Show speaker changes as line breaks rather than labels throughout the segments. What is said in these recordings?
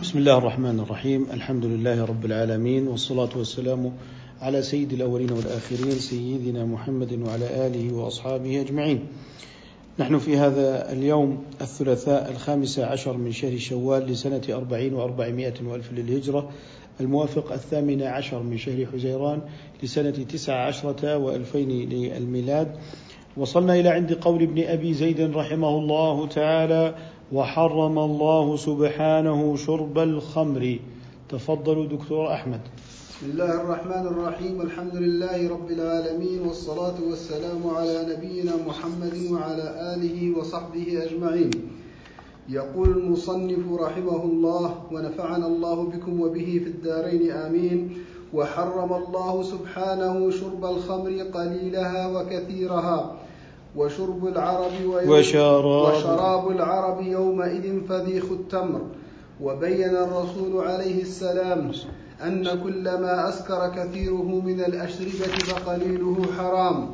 بسم الله الرحمن الرحيم. الحمد لله رب العالمين والصلاة والسلام على سيد الأولين والآخرين سيدنا محمد وعلى آله وأصحابه أجمعين. نحن في هذا اليوم الثلاثاء الخامس عشر من شهر شوال لسنة أربعين وأربعمائة وألف للهجرة الموافق الثامن عشر من شهر حزيران لسنة تسع عشرة وألفين للميلاد. وصلنا إلى عند قول ابن أبي زيد رحمه الله تعالى وحرم الله سبحانه شرب الخمر. تفضلوا دكتور أحمد.
بسم الله الرحمن الرحيم. الحمد لله رب العالمين والصلاة والسلام على نبينا محمد وعلى آله وصحبه أجمعين. يقول المصنف رحمه الله ونفعنا الله بكم وبه في الدارين آمين. وحرم الله سبحانه شرب الخمر قليلها وكثيرها. وشرب العرب
وشراب,
وشراب العرب يومئذ فذيخ التمر. وبين الرسول عليه السلام أن كل ما أسكر كثيره من الأشربة فقليله حرام.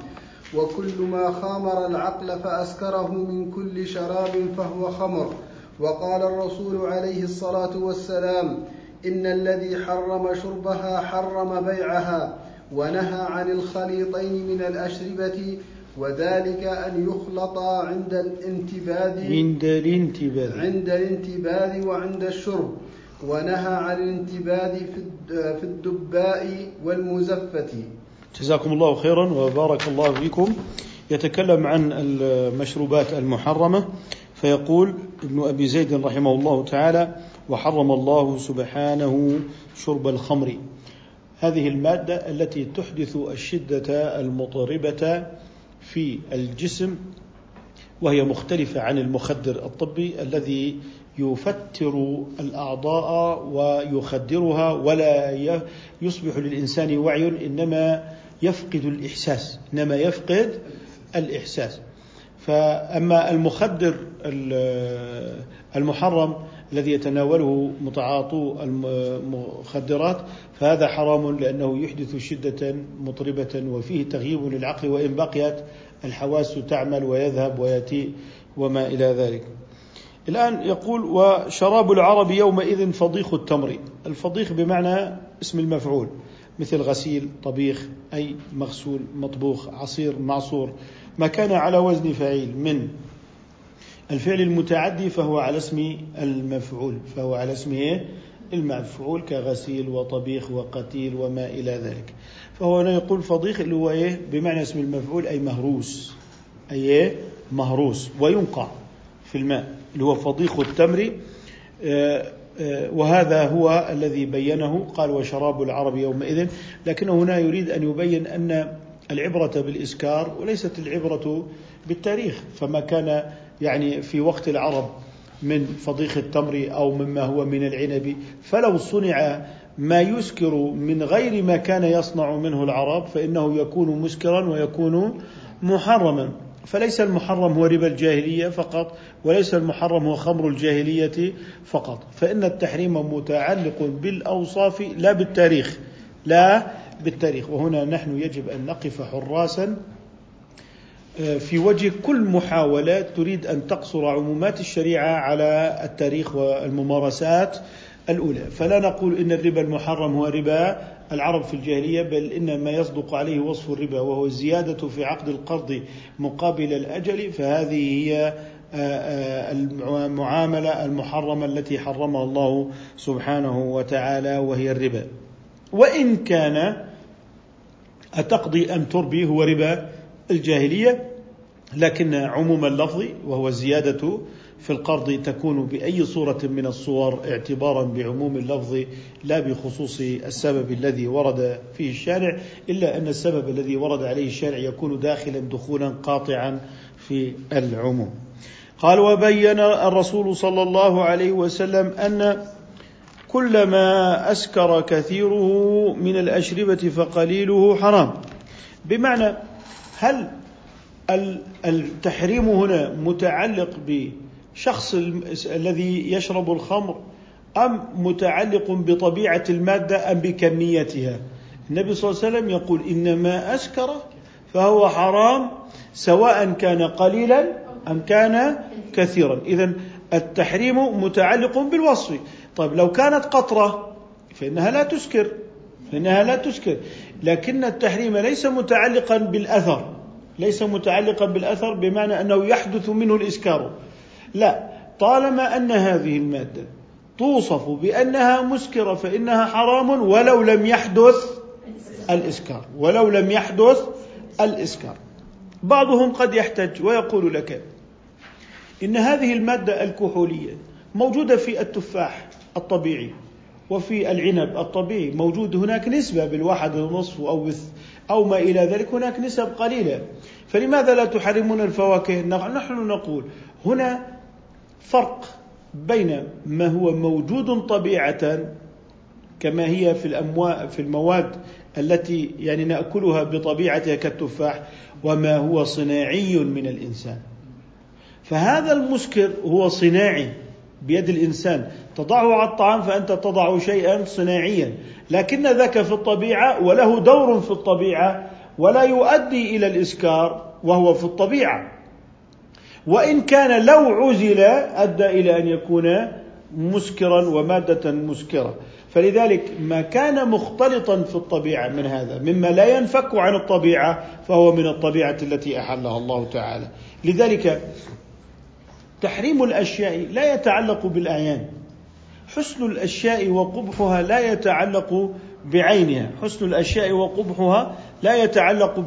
وكل ما خامر العقل فأسكره من كل شراب فهو خمر. وقال الرسول عليه الصلاة والسلام إن الذي حرم شربها حرم بيعها ونهى عن الخليطين من الأشربة وذلك أن يخلط عند الانتباد
عند الانتباد
عند الانتباد وعند الشرب ونهى عن الانتباد في الدباء والمزفة.
جزاكم الله خيرا وبارك الله فيكم. يتكلم عن المشروبات المحرمة فيقول ابن أبي زيد رحمه الله تعالى وحرم الله سبحانه شرب الخمر. هذه المادة التي تحدث الشدة المضربة في الجسم وهي مختلفة عن المخدر الطبي الذي يفتر الأعضاء ويخدرها ولا يصبح للإنسان وعي إنما يفقد الإحساس إنما يفقد الإحساس. فأما المخدر المحرم الذي يتناوله متعاطو المخدرات فهذا حرام لأنه يحدث شدة مطربة وفيه تغييب للعقل وإن بقيت الحواس تعمل ويذهب ويأتي وما إلى ذلك. الآن يقول وشراب العرب يومئذ فضيخ التمر. الفضيخ بمعنى اسم المفعول مثل غسيل طبيخ أي مغسول مطبوخ عصير معصور. ما كان على وزن فعيل من الفعل المتعدي فهو على اسم المفعول فهو على اسم إيه؟ المفعول كغسيل وطبيخ وقتيل وما إلى ذلك. فهو هنا يقول فضيخ اللي هو إيه؟ بمعنى اسم المفعول أي مهروس أي إيه؟ مهروس وينقع في الماء اللي هو فضيخ التمر. آه، آه، وهذا هو الذي بينه قال وشراب العرب يومئذ. لكنه هنا يريد أن يبين أن العبرة بالإسكار وليست العبرة بالتاريخ فما كان يعني في وقت العرب من فضيخ التمر أو مما هو من العنب فلو صنع ما يسكر من غير ما كان يصنع منه العرب فإنه يكون مسكرا ويكون محرما. فليس المحرم هو ربا الجاهلية فقط وليس المحرم هو خمر الجاهلية فقط. فإن التحريم متعلق بالأوصاف لا بالتاريخ لا بالتاريخ. وهنا نحن يجب أن نقف حراسا في وجه كل محاولة تريد أن تقصر عمومات الشريعة على التاريخ والممارسات الأولى. فلا نقول إن الربا المحرم هو ربا العرب في الجاهلية بل إن ما يصدق عليه وصف الربا وهو الزيادة في عقد القرض مقابل الأجل. فهذه هي المعاملة المحرمة التي حرمها الله سبحانه وتعالى وهي الربا. وإن كان أتقضي أم تربي هو ربا الجاهلية؟ لكن عموم اللفظ وهو الزيادة في القرض تكون بأي صورة من الصور اعتبارا بعموم اللفظ لا بخصوص السبب الذي ورد فيه الشارع إلا أن السبب الذي ورد عليه الشارع يكون داخلا دخولا قاطعا في العموم. قال وبين الرسول صلى الله عليه وسلم أن كل ما أسكر كثيره من الأشربة فقليله حرام. بمعنى هل التحريم هنا متعلق بشخص الذي يشرب الخمر أم متعلق بطبيعة المادة أم بكميتها؟ النبي صلى الله عليه وسلم يقول إنما أسكر فهو حرام سواء كان قليلا أم كان كثيرا. إذا التحريم متعلق بالوصف. طيب لو كانت قطرة فإنها لا تسكر فإنها لا تسكر. لكن التحريم ليس متعلقا بالأثر ليس متعلقا بالأثر بمعنى أنه يحدث منه الإسكار. لا طالما أن هذه المادة توصف بأنها مسكرة فإنها حرام ولو لم يحدث الإسكار ولو لم يحدث الإسكار. بعضهم قد يحتج ويقول لك إن هذه المادة الكحولية موجودة في التفاح الطبيعي وفي العنب الطبيعي موجود هناك نسبة بالواحد ونصف أو أو ما إلى ذلك هناك نسب قليلة. فلماذا لا تحرمون الفواكه؟ نحن نقول هنا فرق بين ما هو موجود طبيعة كما هي في الأموال في المواد التي يعني نأكلها بطبيعتها كالتفاح وما هو صناعي من الإنسان. فهذا المسكر هو صناعي بيد الإنسان. تضعه على الطعام فأنت تضع شيئا صناعيا. لكن ذاك في الطبيعة وله دور في الطبيعة ولا يؤدي إلى الإسكار وهو في الطبيعة. وإن كان لو عزل أدى إلى أن يكون مسكرا ومادة مسكرة. فلذلك ما كان مختلطا في الطبيعة من هذا مما لا ينفك عن الطبيعة فهو من الطبيعة التي أحلها الله تعالى. لذلك تحريم الأشياء لا يتعلق بالأعيان. حسن الأشياء وقبحها لا يتعلق بعينها. حسن الأشياء وقبحها لا يتعلق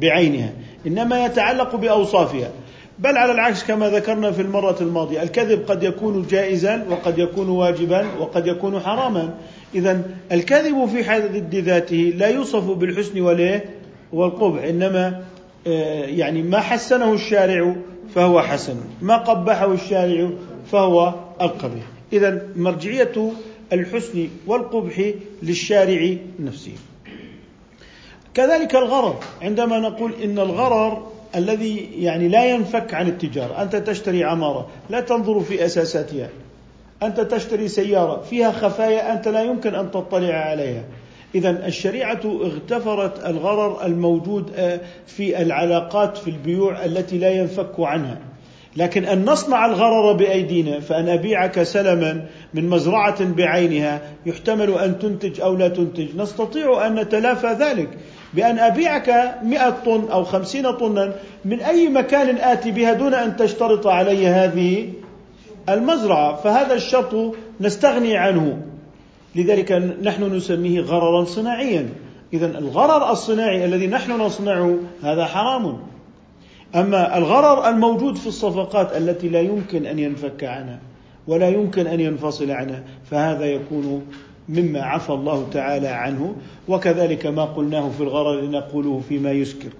بعينها. إنما يتعلق بأوصافها. بل على العكس كما ذكرنا في المرة الماضية. الكذب قد يكون جائزا وقد يكون واجبا وقد يكون حراما. إذا الكذب في حد ذاته لا يوصف بالحسن ولا والقبح. إنما آه، يعني ما حسنه الشارع فهو حسن. ما قبحه الشارع فهو القبيح. إذا مرجعية الحسن والقبح للشارع نفسه. كذلك الغرر. عندما نقول إن الغرر الذي يعني لا ينفك عن التجارة أنت تشتري عمارة لا تنظر في أساساتها. أنت تشتري سيارة فيها خفايا أنت لا يمكن أن تطلع عليها. إذا الشريعة اغتفرت الغرر الموجود آه، في العلاقات في البيوع التي لا ينفك عنها. لكن أن نصنع الغرر بأيدينا فأن أبيعك سلما من مزرعة بعينها يحتمل أن تنتج أو لا تنتج. نستطيع أن نتلافى ذلك بأن أبيعك مئة طن أو خمسين طنا من أي مكان آتي بها دون أن تشترط علي هذه المزرعة. فهذا الشرط نستغني عنه. لذلك نحن نسميه غررا صناعيا. إذا الغرر الصناعي الذي نحن نصنعه هذا حرام. أما الغرر الموجود في الصفقات التي لا يمكن أن ينفك عنها ولا يمكن أن ينفصل عنها فهذا يكون مما عفى الله تعالى عنه وكذلك ما قلناه في الغرر نقوله فيما يسكر.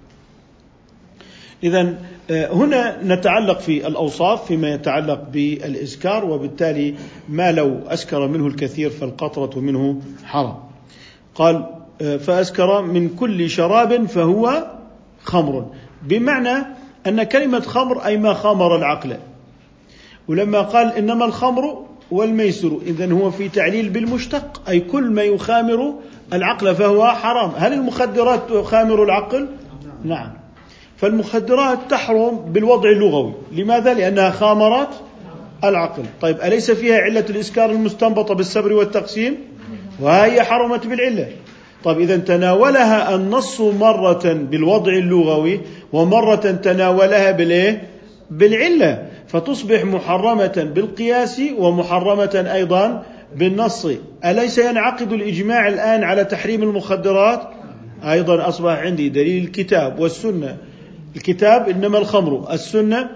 إذا هنا نتعلق في الأوصاف فيما يتعلق بالإسكار وبالتالي ما لو أسكر منه الكثير فالقطرة منه حرام. قال آه، فأسكر من كل شراب فهو خمر. بمعنى أن كلمة خمر أي ما خامر العقل. ولما قال إنما الخمر والميسر إذا هو في تعليل بالمشتق أي كل ما يخامر العقل فهو حرام. هل المخدرات تخامر العقل؟ نعم. فالمخدرات تحرم بالوضع اللغوي. لماذا؟ لأنها خامرت العقل. طيب أليس فيها علة الإسكار المستنبطة بالسبر والتقسيم؟ وهي حرمت بالعلة. طيب إذا تناولها النص مرة بالوضع اللغوي ومرة تناولها بالإيه؟ بالعلة. فتصبح محرمة بالقياس ومحرمة أيضا بالنص. أليس ينعقد الإجماع الآن على تحريم المخدرات؟ أيضا أصبح عندي دليل الكتاب والسنة. الكتاب إنما الخمر السنة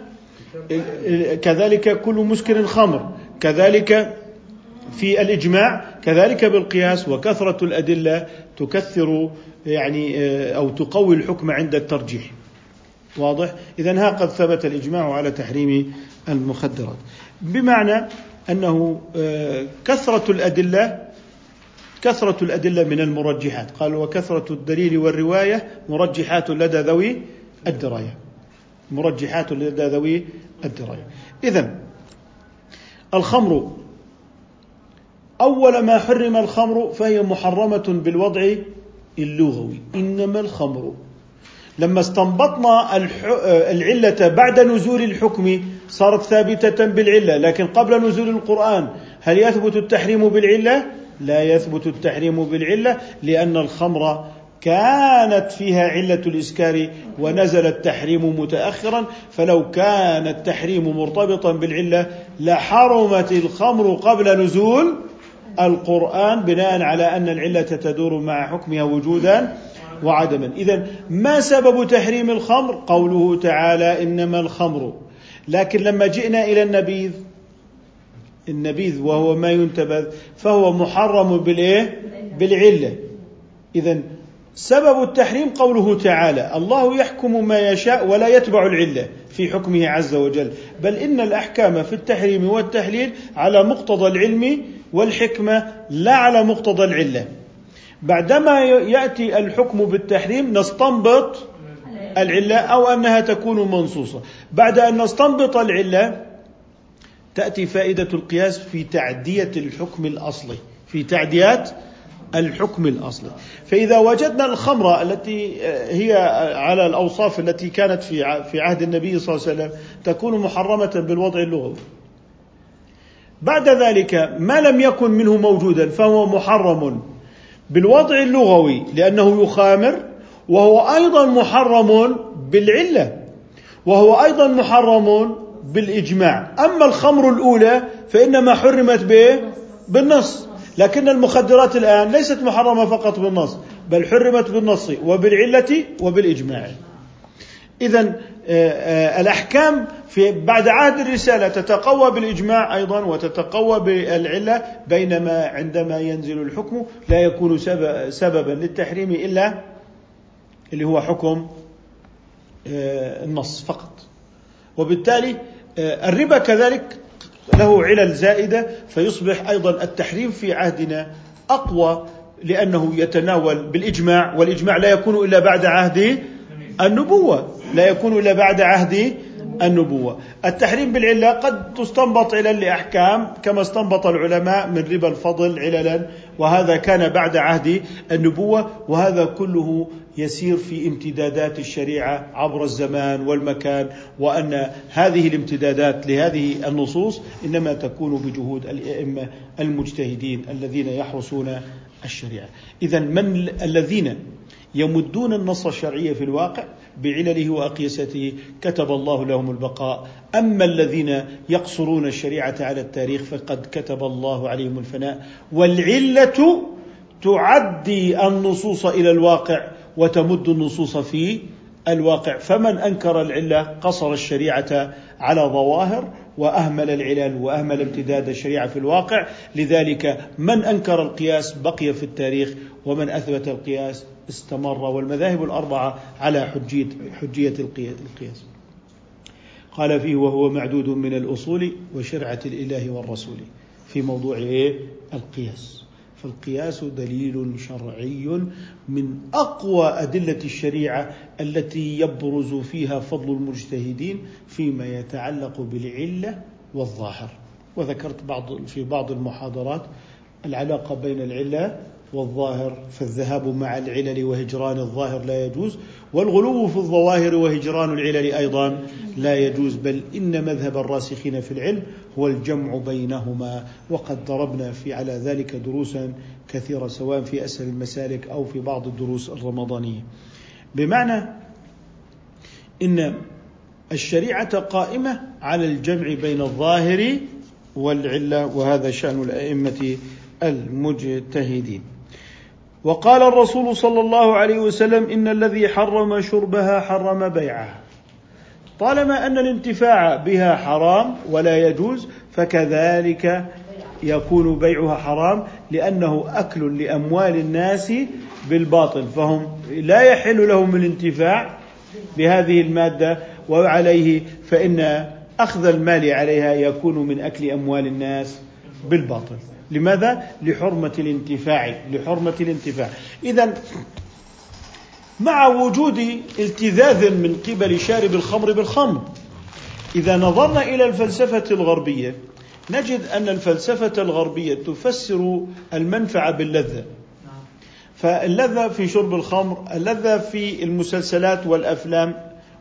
كذلك كل مسكر خمر كذلك في الإجماع كذلك بالقياس وكثرة الأدلة تكثر يعني أو تقوي الحكم عند الترجيح. واضح؟ إذا ها قد ثبت الإجماع على تحريم المخدرات. بمعنى أنه آه، كثرة الأدلة كثرة الأدلة من المرجحات. قال وكثرة الدليل والرواية مرجحات لدى ذوي الدراية. مرجحات لدى ذوي الدراية. إذا الخمر أول ما حرم الخمر فهي محرمة بالوضع اللغوي. إنما الخمر. لما استنبطنا العلة بعد نزول الحكم صارت ثابتة بالعلة لكن قبل نزول القرآن هل يثبت التحريم بالعلة؟ لا يثبت التحريم بالعلة لأن الخمر كانت فيها علة الإسكار ونزل التحريم متأخرا فلو كان التحريم مرتبطا بالعلة لحرمت الخمر قبل نزول القرآن بناء على أن العلة تدور مع حكمها وجودا وعدما. إذا ما سبب تحريم الخمر؟ قوله تعالى إنما الخمر. لكن لما جئنا إلى النبيذ النبيذ وهو ما ينتبذ فهو محرم بالإيه؟ بالعلة. إذا سبب التحريم قوله تعالى الله يحكم ما يشاء ولا يتبع العلة في حكمه عز وجل. بل إن الأحكام في التحريم والتحليل على مقتضى العلم والحكمة لا على مقتضى العلة. بعدما يأتي الحكم بالتحريم نستنبط العلة أو أنها تكون منصوصة. بعد أن نستنبط العلة تأتي فائدة القياس في تعدية الحكم الأصلي في تعديات الحكم الأصلي. فإذا وجدنا الخمر التي هي على الأوصاف التي كانت في في عهد النبي صلى الله عليه وسلم تكون محرمة بالوضع اللغوي. بعد ذلك ما لم يكن منه موجودا فهو محرم بالوضع اللغوي لأنه يخامر وهو أيضا محرم بالعلة وهو أيضا محرم بالإجماع. أما الخمر الأولى فإنما حرمت به بالنص. لكن المخدرات الآن ليست محرمة فقط بالنص بل حرمت بالنص وبالعلة وبالإجماع. إذا آه، آه، الأحكام في بعد عهد الرسالة تتقوى بالإجماع أيضا وتتقوى بالعلة بينما عندما ينزل الحكم لا يكون سببا للتحريم إلا اللي هو حكم آه، النص فقط. وبالتالي الربا كذلك له علل زائدة فيصبح أيضا التحريم في عهدنا أقوى لأنه يتناول بالإجماع والإجماع لا يكون إلا بعد عهد النبوة. لا يكون إلا بعد عهد النبوة. التحريم بالعلة قد تستنبط علل لأحكام كما استنبط العلماء من ربا الفضل عللا وهذا كان بعد عهد النبوة وهذا كله يسير في امتدادات الشريعة عبر الزمان والمكان وأن هذه الامتدادات لهذه النصوص إنما تكون بجهود الأئمة المجتهدين الذين يحرسون الشريعة. إذا من الذين يمدون النص الشرعي في الواقع بعلله وأقيسته كتب الله لهم البقاء. أما الذين يقصرون الشريعة على التاريخ فقد كتب الله عليهم الفناء. والعلة تعدي النصوص إلى الواقع وتمد النصوص في الواقع. فمن أنكر العلة قصر الشريعة على ظواهر وأهمل العلل وأهمل امتداد الشريعة في الواقع. لذلك من أنكر القياس بقي في التاريخ ومن أثبت القياس استمر. والمذاهب الأربعة على حجية, حجية القياس. قال فيه وهو معدود من الأصول وشرعة الإله والرسول في موضوع إيه؟ القياس. فالقياس دليل شرعي من أقوى أدلة الشريعة التي يبرز فيها فضل المجتهدين فيما يتعلق بالعلة والظاهر. وذكرت بعض في بعض المحاضرات العلاقة بين العلة والظاهر فالذهاب مع العلل وهجران الظاهر لا يجوز والغلو في الظواهر وهجران العلل أيضا لا يجوز بل إن مذهب الراسخين في العلم هو الجمع بينهما وقد ضربنا في على ذلك دروسا كثيرة سواء في أسهل المسالك أو في بعض الدروس الرمضانية. بمعنى إن الشريعة قائمة على الجمع بين الظاهر والعلة وهذا شأن الأئمة المجتهدين. وقال الرسول صلى الله عليه وسلم إن الذي حرم شربها حرم بيعها. طالما أن الانتفاع بها حرام ولا يجوز فكذلك يكون بيعها حرام لأنه أكل لأموال الناس بالباطل فهم لا يحل لهم الانتفاع بهذه المادة وعليه فإن أخذ المال عليها يكون من أكل أموال الناس بالباطل. لماذا؟ لحرمة الانتفاع لحرمة الانتفاع إذا مع وجود التذاذ من قبل شارب الخمر بالخمر إذا نظرنا إلى الفلسفة الغربية نجد أن الفلسفة الغربية تفسر المنفعة باللذة فاللذة في شرب الخمر اللذة في المسلسلات والأفلام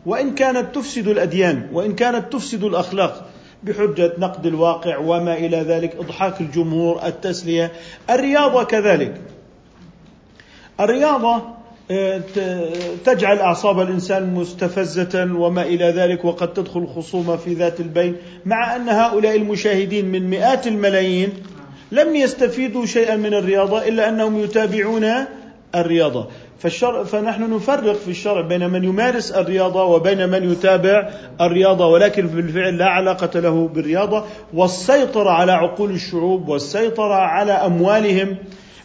وإن كانت تفسد الأديان وإن كانت تفسد الأخلاق بحجة نقد الواقع وما إلى ذلك إضحاك الجمهور التسلية. الرياضة كذلك. الرياضة آه، تجعل أعصاب الإنسان مستفزة وما إلى ذلك وقد تدخل خصومة في ذات البين مع أن هؤلاء المشاهدين من مئات الملايين لم يستفيدوا شيئا من الرياضة إلا أنهم يتابعون الرياضة. فالشرع فنحن نفرق في الشرع بين من يمارس الرياضة وبين من يتابع الرياضة ولكن بالفعل لا علاقة له بالرياضة. والسيطرة على عقول الشعوب والسيطرة على أموالهم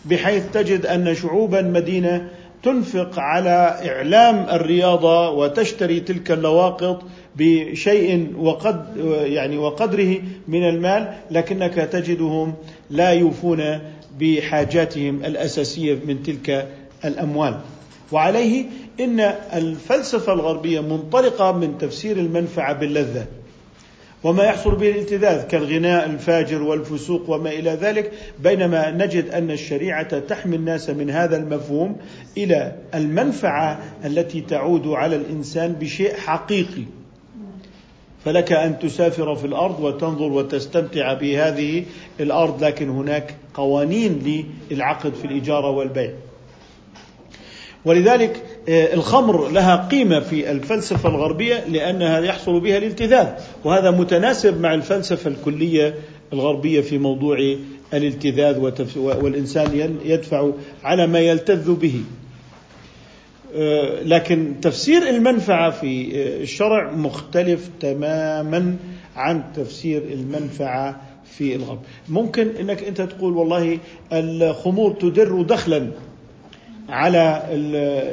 بحيث تجد أن شعوبا مدينة تنفق على إعلام الرياضة وتشتري تلك اللواقط بشيء وقد يعني وقدره من المال لكنك تجدهم لا يوفون بحاجاتهم الأساسية من تلك الأموال. وعليه إن الفلسفة الغربية منطلقة من تفسير المنفعة باللذة وما يحصل به الالتذاذ كالغناء الفاجر والفسوق وما إلى ذلك بينما نجد أن الشريعة تحمي الناس من هذا المفهوم إلى المنفعة التي تعود على الإنسان بشيء حقيقي. فلك أن تسافر في الأرض وتنظر وتستمتع بهذه الأرض لكن هناك قوانين للعقد في الإجارة والبيع. ولذلك آه، الخمر لها قيمة في الفلسفة الغربية لأنها يحصل بها الالتذاذ وهذا متناسب مع الفلسفة الكلية الغربية في موضوع الالتذاذ والإنسان يدفع على ما يلتذ به. آه، لكن تفسير المنفعة في آه، الشرع مختلف تماما عن تفسير المنفعة في الغرب. ممكن إنك أنت تقول والله الخمور تدر دخلا. على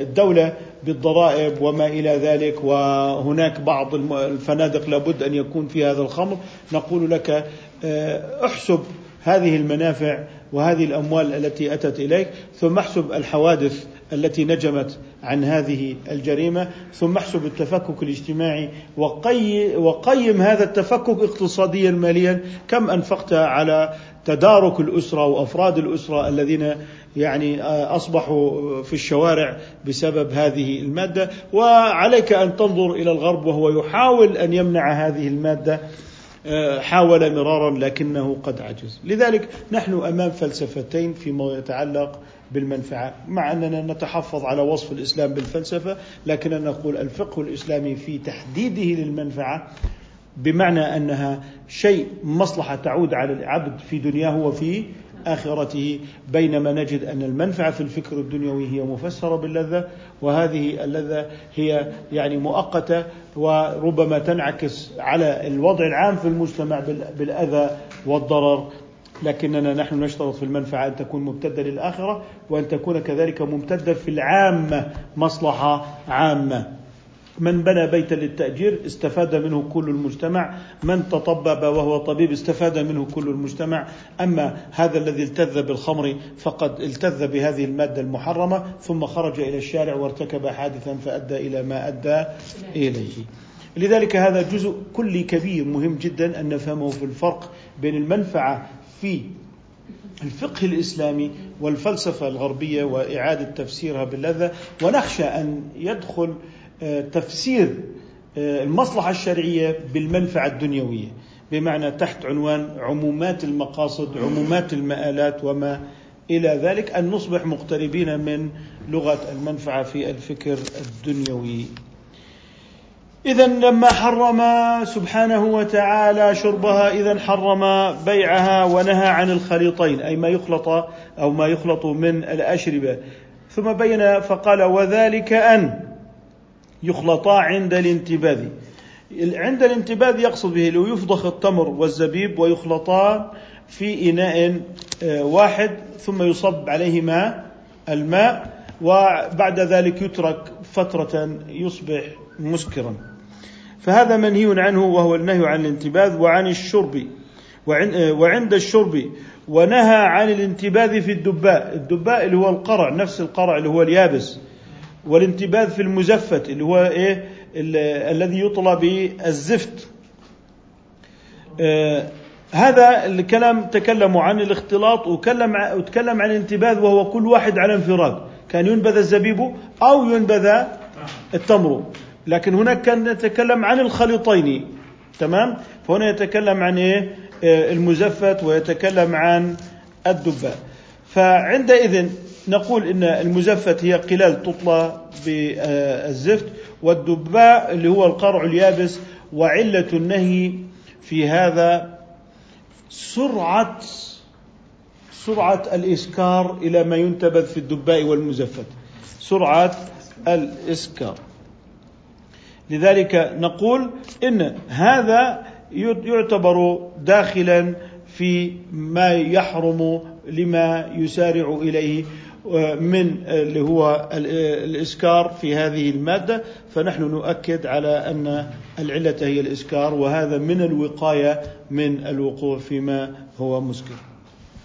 الدولة بالضرائب وما إلى ذلك وهناك بعض الفنادق لابد أن يكون في هذا الخمر. نقول لك آه، احسب هذه المنافع وهذه الأموال التي أتت إليك ثم احسب الحوادث التي نجمت عن هذه الجريمة ثم احسب التفكك الاجتماعي وقي وقيم هذا التفكك اقتصاديا ماليا. كم أنفقت على تدارك الأسرة وأفراد الأسرة الذين يعني آه، أصبحوا في الشوارع بسبب هذه المادة. وعليك أن تنظر إلى الغرب وهو يحاول أن يمنع هذه المادة آه، حاول مرارا لكنه قد عجز. لذلك نحن أمام فلسفتين فيما يتعلق بالمنفعة. مع أننا نتحفظ على وصف الإسلام بالفلسفة لكننا نقول الفقه الإسلامي في تحديده للمنفعة بمعنى أنها شيء مصلحة تعود على العبد في دنياه وفي آخرته بينما نجد أن المنفعة في الفكر الدنيوي هي مفسرة باللذة وهذه اللذة هي يعني مؤقتة وربما تنعكس على الوضع العام في المجتمع بالأذى والضرر. لكننا نحن نشترط في المنفعة أن تكون ممتدة للآخرة وأن تكون كذلك ممتدة في العامة مصلحة عامة. من بنى بيتا للتأجير استفاد منه كل المجتمع من تطبب وهو طبيب استفاد منه كل المجتمع. أما هذا الذي التذ بالخمر فقد التذ بهذه المادة المحرمة ثم خرج إلى الشارع وارتكب حادثا فأدى إلى ما أدى إليه. لذلك هذا جزء كلي كبير مهم جدا أن نفهمه في الفرق بين المنفعة في الفقه الإسلامي والفلسفة الغربية وإعادة تفسيرها باللذة ونخشى أن يدخل تفسير آه، المصلحة الشرعية بالمنفعة الدنيوية بمعنى تحت عنوان عمومات المقاصد عمومات المآلات وما إلى ذلك أن نصبح مقتربين من لغة المنفعة في الفكر الدنيوي. إذا لما حرم سبحانه وتعالى شربها إذا حرم بيعها ونهى عن الخليطين أي ما يخلط أو ما يخلط من الأشربة. ثم بين فقال وذلك أن يخلطا عند الانتباذ عند الانتباذ يقصد به لو يفضخ التمر والزبيب ويخلطان في إناء آه، واحد ثم يصب عليهما الماء وبعد ذلك يترك فترة يصبح مسكرا. فهذا منهي عنه وهو النهي عن الانتباذ وعن الشرب آه، وعند الشرب ونهى عن الانتباذ في الدباء. الدباء اللي هو القرع نفس القرع اللي هو اليابس. والانتباذ في المزفت اللي هو إيه؟ الذي يطلى بالزفت. آه هذا الكلام تكلموا عن الاختلاط وكلم وتكلم عن الانتباذ وهو كل واحد على انفراد. كان ينبذ الزبيب أو ينبذ التمر. لكن هناك كان نتكلم عن الخليطين. تمام؟ فهنا يتكلم عن إيه؟ آه، المزفت ويتكلم عن الدباء فعندئذ نقول إن المزفت هي قلال تطلى بالزفت والدباء اللي هو القرع اليابس وعلة النهي في هذا سرعة سرعة الإسكار إلى ما ينتبذ في الدباء والمزفت. سرعة الإسكار. لذلك نقول إن هذا يعتبر داخلا في ما يحرم لما يسارع إليه من اللي هو الإسكار في هذه المادة فنحن نؤكد على أن العلة هي الإسكار وهذا من الوقاية من الوقوع فيما هو مسكر.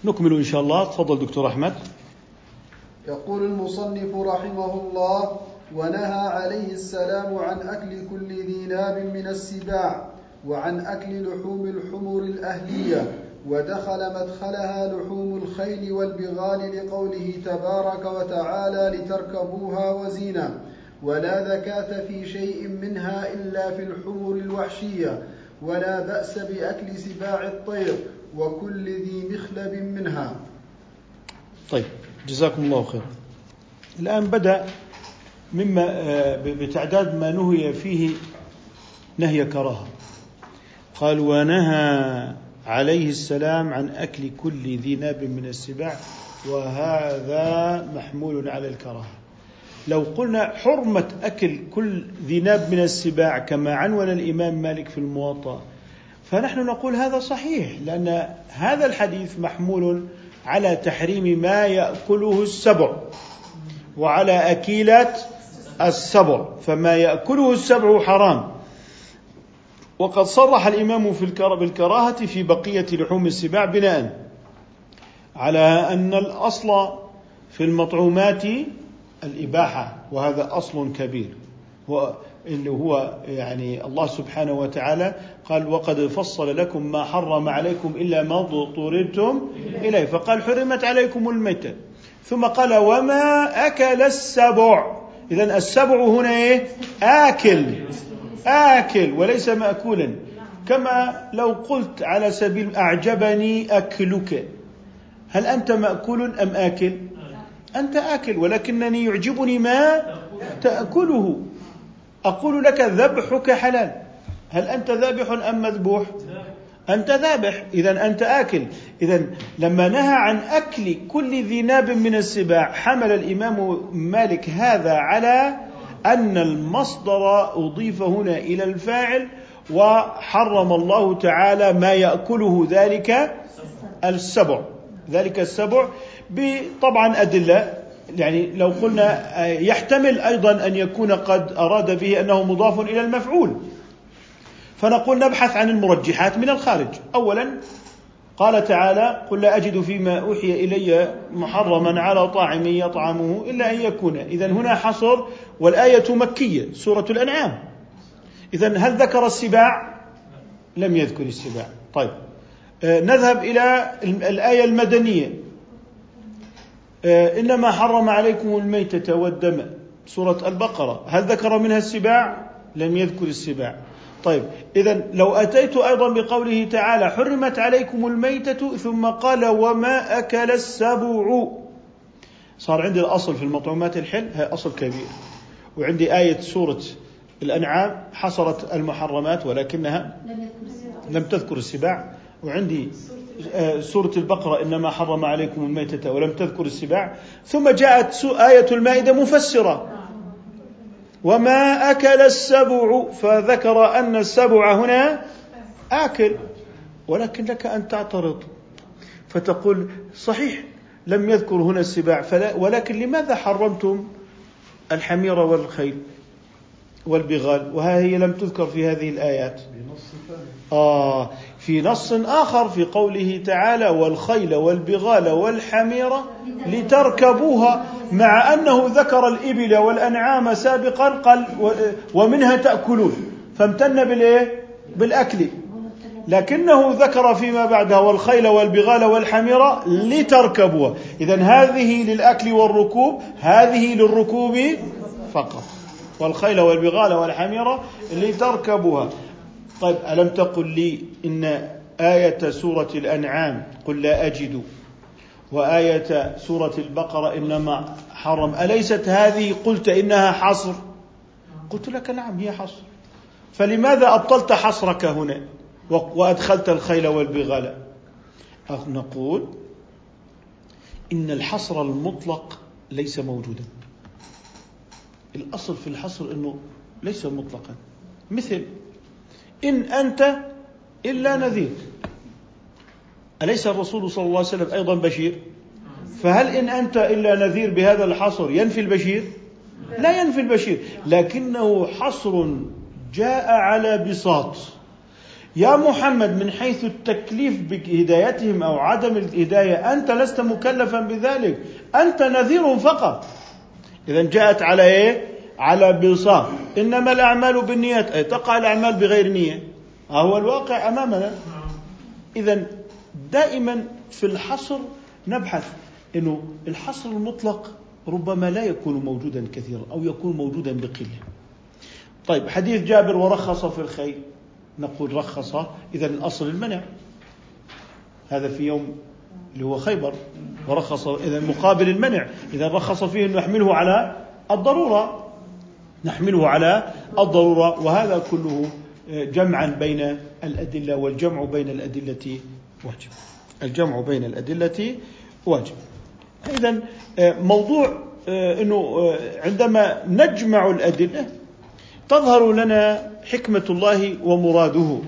نكمل إن شاء الله تفضل دكتور أحمد.
يقول المصنف رحمه الله ونهى عليه السلام عن أكل كل ذي ناب من السباع وعن أكل لحوم الحمر الأهلية ودخل مدخلها لحوم الخيل والبغال لقوله تبارك وتعالى لتركبوها وزينة ولا زكاة في شيء منها إلا في الحمر الوحشية ولا بأس بأكل سباع الطير وكل ذي مخلب منها.
طيب جزاكم الله خير. الآن بدأ مما آه، بتعداد ما نهي فيه نهي كراهة. قال ونهى عليه السلام عن أكل كل ذي ناب من السباع وهذا محمول على الكراهة. لو قلنا حرمة أكل كل ذي ناب من السباع كما عنون الإمام مالك في الموطأ فنحن نقول هذا صحيح لأن هذا الحديث محمول على تحريم ما يأكله السبع وعلى أكيلات السبع فما يأكله السبع حرام. وقد صرح الإمام في بالكراهة في بقية لحوم السباع بناء على أن الأصل في المطعومات الإباحة وهذا أصل كبير. اللي هو يعني الله سبحانه وتعالى قال وقد فصل لكم ما حرم عليكم إلا ما اضطررتم إليه. فقال حرمت عليكم الميتة. ثم قال وما أكل السبع. إذا السبع هنا إيه؟ آكل. آكل وليس مأكولا. كما لو قلت على سبيل أعجبني أكلك. هل أنت مأكول أم آكل؟ أنت آكل ولكنني يعجبني ما تأكله. أقول لك ذبحك حلال. هل أنت ذابح أم مذبوح؟ أنت ذابح إذا أنت آكل. إذا لما نهى عن أكل كل ذي ناب من السباع حمل الإمام مالك هذا على أن المصدر أضيف هنا إلى الفاعل وحرم الله تعالى ما يأكله ذلك السبع. ذلك السبع بطبعا أدلة. يعني لو قلنا يحتمل أيضا أن يكون قد أراد به أنه مضاف إلى المفعول. فنقول نبحث عن المرجحات من الخارج. أولا قال تعالى قل لا أجد فيما أوحي إلي محرما على طاعم يطعمه إلا أن يكون. إذا هنا حصر والآية مكية سورة الأنعام. إذا هل ذكر السباع؟ لم يذكر السباع. طيب. آه نذهب إلى الآية المدنية. آه إنما حرم عليكم الميتة والدم سورة البقرة. هل ذكر منها السباع؟ لم يذكر السباع. طيب إذا لو أتيت أيضا بقوله تعالى حرمت عليكم الميتة ثم قال وما أكل السبع. صار عندي الأصل في المطعومات الحل هي أصل كبير. وعندي آية سورة الأنعام حصرت المحرمات ولكنها لم تذكر السباع. وعندي آه، سورة البقرة إنما حرم عليكم الميتة ولم تذكر السباع. ثم جاءت آية المائدة مفسرة. وما أكل السبع فذكر أن السبع هنا آكل. ولكن لك أن تعترض. فتقول صحيح لم يذكر هنا السباع. فلا ولكن لماذا حرمتم الحمير والخيل والبغال؟ وها هي لم تذكر في هذه الآيات. آه. في نص آخر في قوله تعالى والخيل والبغال والحمير لتركبوها مع أنه ذكر الإبل والأنعام سابقا قال ومنها تأكلون فامتن بالإيه؟ بالأكل. لكنه ذكر فيما بعدها والخيل والبغال والحمير لتركبوها إذا هذه للأكل والركوب هذه للركوب فقط. والخيل والبغال والحمير لتركبوها طيب ألم تقل لي إن آية سورة الأنعام؟ قل لا أجد. وآية سورة البقرة إنما حرم. أليست هذه؟ قلت إنها حصر. قلت لك نعم هي حصر. فلماذا أبطلت حصرك هنا؟ وأدخلت الخيل والبغال. نقول إن الحصر المطلق ليس موجودا. الأصل في الحصر أنه ليس مطلقا. مثل إن أنت إلا نذير. أليس الرسول صلى الله عليه وسلم أيضا بشير؟ فهل إن أنت إلا نذير بهذا الحصر ينفي البشير؟ لا ينفي البشير لكنه حصر جاء على بساط. يا محمد من حيث التكليف بهدايتهم أو عدم الهداية أنت لست مكلفا بذلك أنت نذير فقط. اذا جاءت على إيه؟ على بساط إنما الأعمال بالنيات. أي تقع الأعمال بغير نية. هو الواقع أمامنا. إذا دائما في الحصر نبحث إنه الحصر المطلق ربما لا يكون موجودا كثيرا أو يكون موجودا بقلة. طيب حديث جابر ورخص في الخيل نقول رخص. إذا الأصل المنع. هذا في يوم اللي هو خيبر. ورخص. إذا مقابل المنع. إذا رخص فيه أنه يحمله على الضرورة. نحمله على الضرورة وهذا كله جمعا بين الأدلة والجمع بين الأدلة واجب. الجمع بين الأدلة واجب. إذا موضوع أنه عندما نجمع الأدلة تظهر لنا حكمة الله ومراده.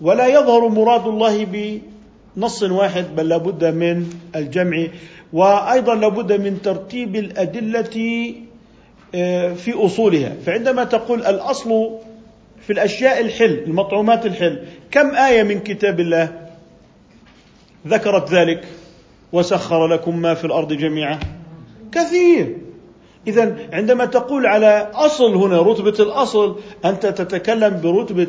ولا يظهر مراد الله بنص واحد بل لابد من الجمع. وأيضا لابد من ترتيب الأدلة آه، في أصولها. فعندما تقول الأصل في الأشياء الحل المطعومات الحل كم آية من كتاب الله ذكرت ذلك؟ وسخر لكم ما في الأرض جميعا. كثير. إذا عندما تقول على أصل هنا رتبة الأصل أنت تتكلم برتبة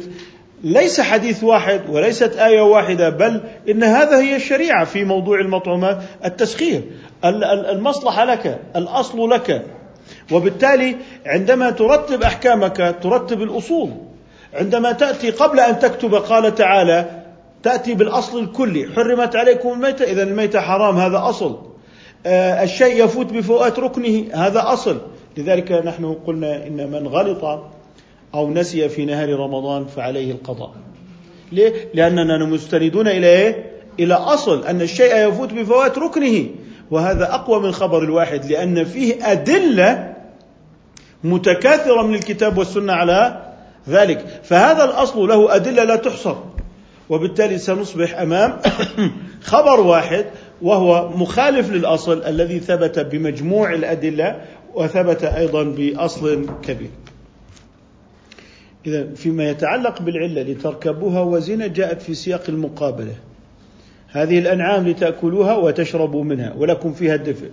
ليس حديث واحد وليست آية واحدة بل إن هذا هي الشريعة في موضوع المطعومات. التسخير. المصلحة لك الأصل لك. وبالتالي عندما ترتب أحكامك ترتب الأصول عندما تأتي قبل أن تكتب قال تعالى تأتي بالأصل الكلي حرمت عليكم الميتة إذا الميتة حرام هذا أصل آه، الشيء يفوت بفوات ركنه هذا أصل لذلك نحن قلنا إن من غلط أو نسي في نهار رمضان فعليه القضاء ليه؟ لأننا مستندون إلى إيه؟ إلى أصل أن الشيء يفوت بفوات ركنه وهذا أقوى من خبر الواحد لأن فيه أدلة متكاثرة من الكتاب والسنة على ذلك فهذا الأصل له أدلة لا تحصر وبالتالي سنصبح أمام خبر واحد وهو مخالف للأصل الذي ثبت بمجموع الأدلة وثبت أيضا بأصل كبير. اذا فيما يتعلق بالعلة لتركبوها وزنا جاءت في سياق المقابلة. هذه الأنعام لتأكلوها وتشربوا منها ولكم فيها الدفء.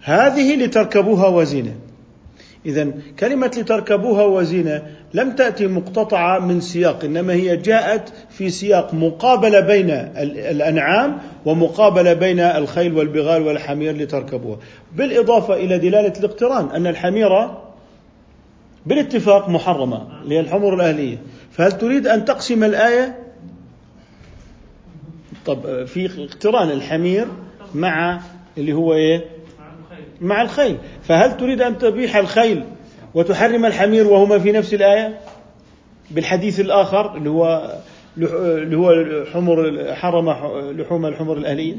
هذه لتركبوها وزنا. إذا كلمة لتركبوها وزينة لم تأتي مقتطعة من سياق إنما هي جاءت في سياق مقابلة بين الأنعام ومقابلة بين الخيل والبغال والحمير لتركبوها. بالإضافة إلى دلالة الاقتران أن الحميرة بالاتفاق محرمة اللي هي الأهلية. فهل تريد أن تقسم الآية؟ طب في اقتران الحمير مع اللي هو إيه؟ مع الخيل. فهل تريد أن تبيح الخيل وتحرم الحمير وهما في نفس الآية؟ بالحديث الآخر اللي هو اللي هو حمر حرم لحوم الحمر الأهلية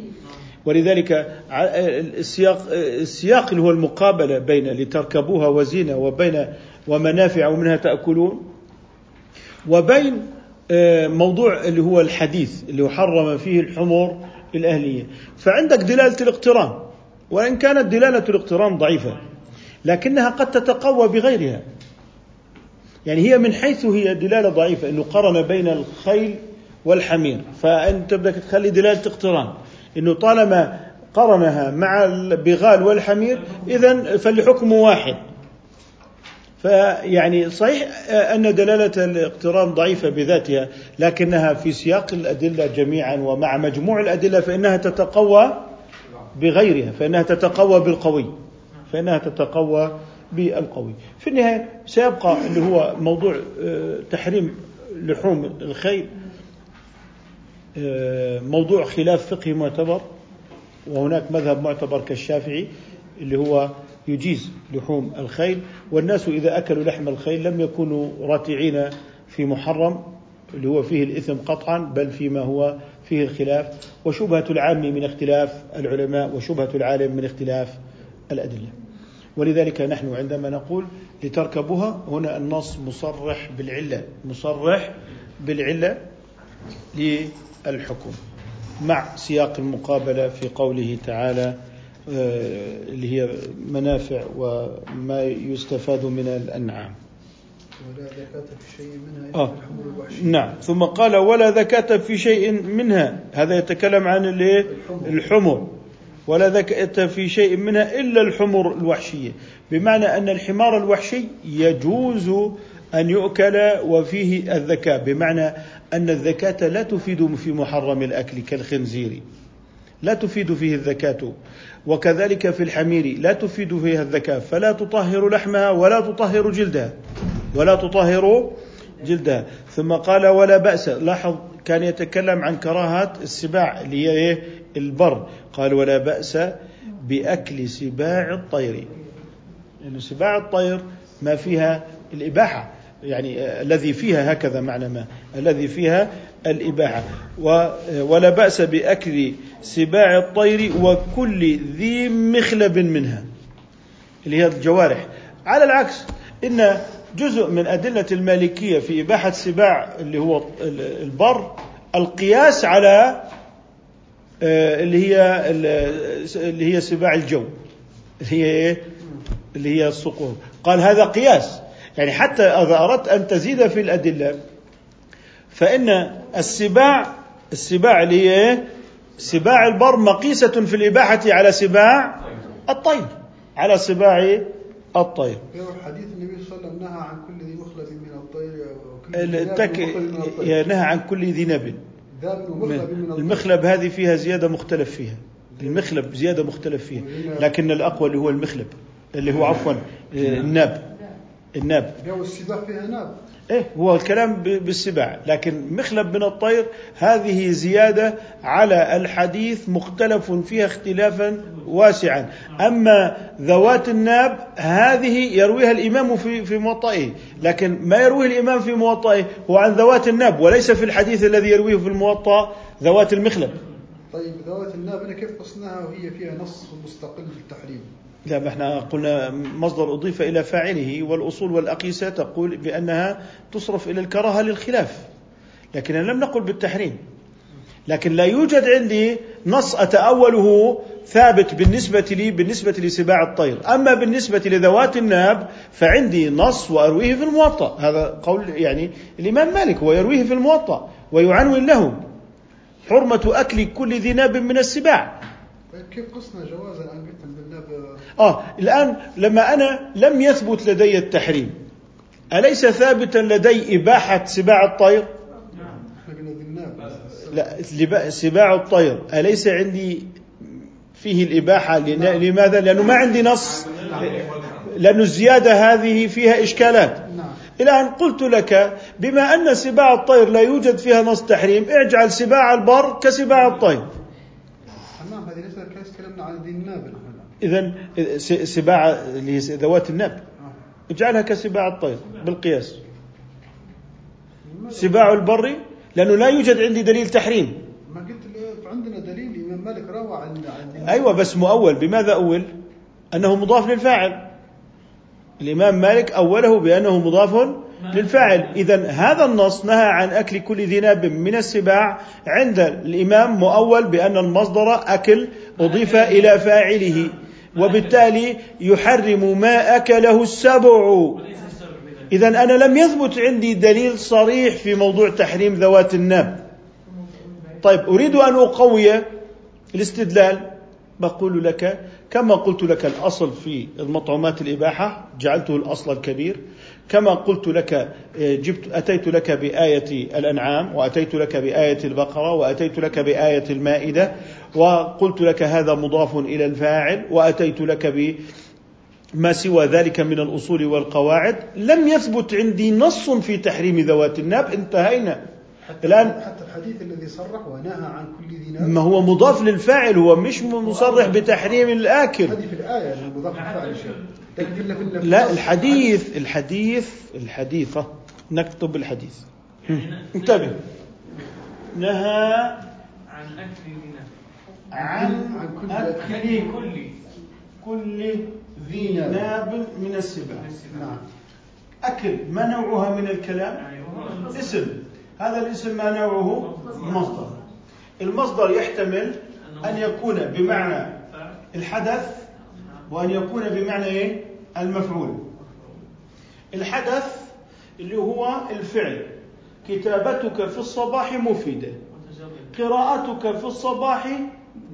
ولذلك السياق السياق اللي هو المقابلة بين لتركبوها وزينة وبين ومنافع ومنها تأكلون. وبين آه، موضوع اللي هو الحديث اللي حرم فيه الحمر الاهليه فعندك دلالة الاقتران. وإن كانت دلالة الاقتران ضعيفة لكنها قد تتقوى بغيرها. يعني هي من حيث هي دلالة ضعيفة أنه قرن بين الخيل والحمير. فأنت بدك تخلي دلالة اقتران. أنه طالما قرنها مع البغال والحمير إذا فالحكم واحد. فيعني صحيح أن دلالة الاقتران ضعيفة بذاتها لكنها في سياق الأدلة جميعا ومع مجموع الأدلة فإنها تتقوى بغيرها فإنها تتقوى بالقوي فإنها تتقوى بالقوي. في النهاية سيبقى اللي هو موضوع آه، تحريم لحوم الخيل آه، موضوع خلاف فقهي معتبر وهناك مذهب معتبر كالشافعي اللي هو يجيز لحوم الخيل والناس إذا أكلوا لحم الخيل لم يكونوا راتعين في محرم. اللي هو فيه الإثم قطعا بل فيما هو فيه الخلاف. وشبهة العام من اختلاف العلماء وشبهة العالم من اختلاف الأدلة. ولذلك نحن عندما نقول لتركبوها هنا النص مصرح بالعلة مصرح بالعلة للحكم مع سياق المقابلة في قوله تعالى آه، اللي هي منافع وما يستفاد من الأنعام.
ولا زكاة في شيء منها
آه. نعم. ثم قال ولا زكاة في شيء منها. هذا يتكلم عن الحمر. ولا زكاة في شيء منها إلا الحمر الوحشية. بمعنى أن الحمار الوحشي يجوز أن يؤكل وفيه الذكاة بمعنى أن الذكاة لا تفيد في محرم الأكل كالخنزير. لا تفيد فيه الذكاة. وكذلك في الحمير لا تفيد فيها الذكاة فلا تطهر لحمها ولا تطهر جلدها. ولا تطهر جلدها ثم قال ولا بأس. لاحظ كان يتكلم عن كراهة السباع اللي هي إيه؟ البر. قال ولا بأس بأكل سباع الطير. لأن يعني سباع الطير ما فيها الإباحة. يعني الذي فيها هكذا معنى ما. الذي فيها الإباحة. ولا بأس بأكل سباع الطير وكل ذي مخلب منها. اللي هي الجوارح. على العكس إن جزء من أدلة المالكية في إباحة سباع اللي هو البر القياس على آه، اللي هي اللي هي سباع الجو اللي هي إيه؟ اللي هي الصقور قال هذا قياس يعني حتى إذا أردت أن تزيد في الأدلة فإن السباع السباع اللي هي إيه؟ سباع البر مقيسة في الإباحة على سباع الطير على سباع الطير.
حديث النبي صلى الله عليه وسلم نهى عن كل ذي مخلب من الطير
التك... نهى عن كل ذي نب. المخلب هذه فيها زيادة مختلف فيها. المخلب زيادة مختلف فيها. لكن الأقوى اللي هو المخلب. اللي هو عفوا الناب الناب
السباع فيها ناب
إيه هو الكلام بالسباع. لكن مخلب من الطير هذه زيادة على الحديث مختلف فيها اختلافا واسعا. أما ذوات الناب هذه يرويها الإمام في في موطئه. لكن ما يرويه الإمام في موطئه هو عن ذوات الناب وليس في الحديث الذي يرويه في الموطأ ذوات المخلب.
طيب ذوات الناب كيف قصناها وهي فيها نص مستقل في التحريم؟
لا إحنا قلنا مصدر أضيف إلى فاعله والأصول والأقيسة تقول بأنها تصرف إلى الكراهة للخلاف. لكن لم نقل بالتحريم. لكن لا يوجد عندي نص أتأوله ثابت بالنسبة لي بالنسبة لسباع الطير. أما بالنسبة لذوات الناب فعندي نص وأرويه في الموطأ. هذا قول يعني الإمام مالك هو يرويه في الموطأ ويعنون له حرمة أكل كل ذي ناب من السباع.
كيف قصنا جوازا؟ الآن قلت
آه الآن لما أنا لم يثبت لدي التحريم أليس ثابتا لدي إباحة سباع الطير؟ لا سباع الطير. أليس عندي فيه الإباحة؟ لماذا؟ لأنه ما عندي نص. لأن الزيادة هذه فيها إشكالات. الآن قلت لك بما أن سباع الطير لا يوجد فيها نص تحريم اجعل سباع البر كسباع الطير.
هذه ليست كلامنا عن النابل
إذا سباع ذوات الناب اجعلها كسباع الطير بالقياس. سباع البر لأنه لا يوجد عندي دليل تحريم.
ما قلت عندنا دليل الإمام مالك روى عن
أيوة بس مؤول. بماذا أول؟ أنه مضاف للفاعل. الإمام مالك أوله بأنه مضاف للفاعل. إذا هذا النص نهى عن أكل كل ذي ناب من السباع عند الإمام مؤول بأن المصدر أكل أضيف إلى فاعله. وبالتالي يحرم ما أكله السبع. إذا أنا لم يثبت عندي دليل صريح في موضوع تحريم ذوات الناب طيب أريد أن أقوي الاستدلال. بقول لك كما قلت لك الأصل في المطعومات الإباحة جعلته الأصل الكبير. كما قلت لك جبت أتيت لك بآية الأنعام وأتيت لك بآية البقرة وأتيت لك بآية المائدة. وقلت لك هذا مضاف إلى الفاعل وأتيت لك ب ما سوى ذلك من الأصول والقواعد. لم يثبت عندي نص في تحريم ذوات الناب. انتهينا.
حتى الآن حتى الحديث الذي صرح ونهى عن كل ذي ناب.
ما هو مضاف للفاعل هو مش مصرح بتحريم الآكل.
هذه في الآية مضاف للفاعل
لا الحديث الحديث الحديثة نكتب الحديث. انتبه. نهى
عن أكل
عن أكل كل كل ذي ناب. من السباع
نعم.
أكل ما نوعها من الكلام؟ اسم. هذا الاسم ما نوعه؟ مصدر. المصدر يحتمل أن يكون بمعنى الحدث وأن يكون بمعنى إيه؟ المفعول. الحدث اللي هو الفعل. كتابتك في الصباح مفيدة. قراءتك في الصباح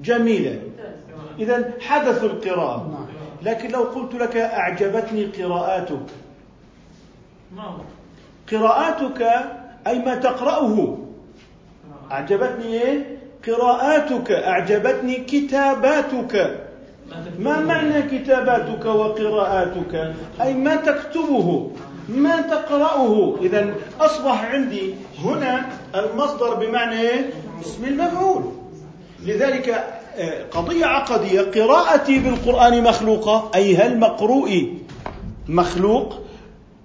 جميلة. إذا حدث القراءة. لكن لو قلت لك أعجبتني قراءاتك. قراءاتك أي ما تقرأه. أعجبتني إيه؟ قراءاتك. أعجبتني كتاباتك. ما معنى كتاباتك وقراءاتك؟ أي ما تكتبه. ما تقرأه. إذا أصبح عندي هنا المصدر بمعنى إيه؟ اسم المفعول. لذلك قضية عقدية قراءتي بالقرآن مخلوقة؟ أي هل مقروئي مخلوق؟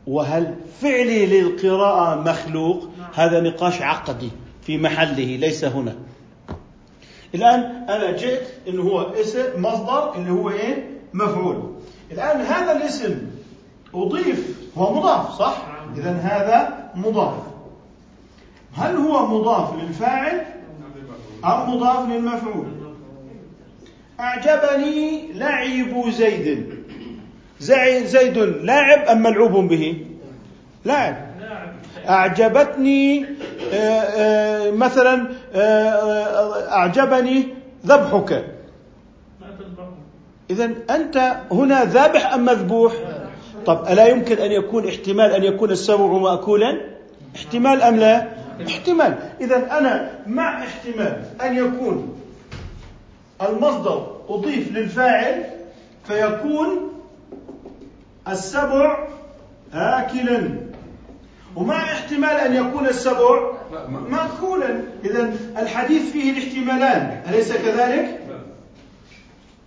وهل فعلي للقراءة مخلوق؟ هذا نقاش عقدي في محله ليس هنا. الآن أنا جئت إنه هو اسم مصدر اللي هو إيه؟ مفعول. الآن هذا الاسم أضيف هو مضاف صح؟ إذا هذا مضاف. هل هو مضاف للفاعل أم مضاف للمفعول؟ أعجبني لعب زيد. زيد لاعب أم ملعوب به؟ لاعب. أعجبتني آه، آه، مثلا آه، أعجبني ذبحك. إذا أنت هنا ذابح أم مذبوح؟ طب ألا يمكن أن يكون احتمال أن يكون السبع مأكولا؟ احتمال أم لا؟ احتمال. إذا أنا مع احتمال أن يكون المصدر أضيف للفاعل فيكون السبع آكلا. ومع احتمال أن يكون السبع مأكولا. إذا الحديث فيه الاحتمالان. أليس كذلك؟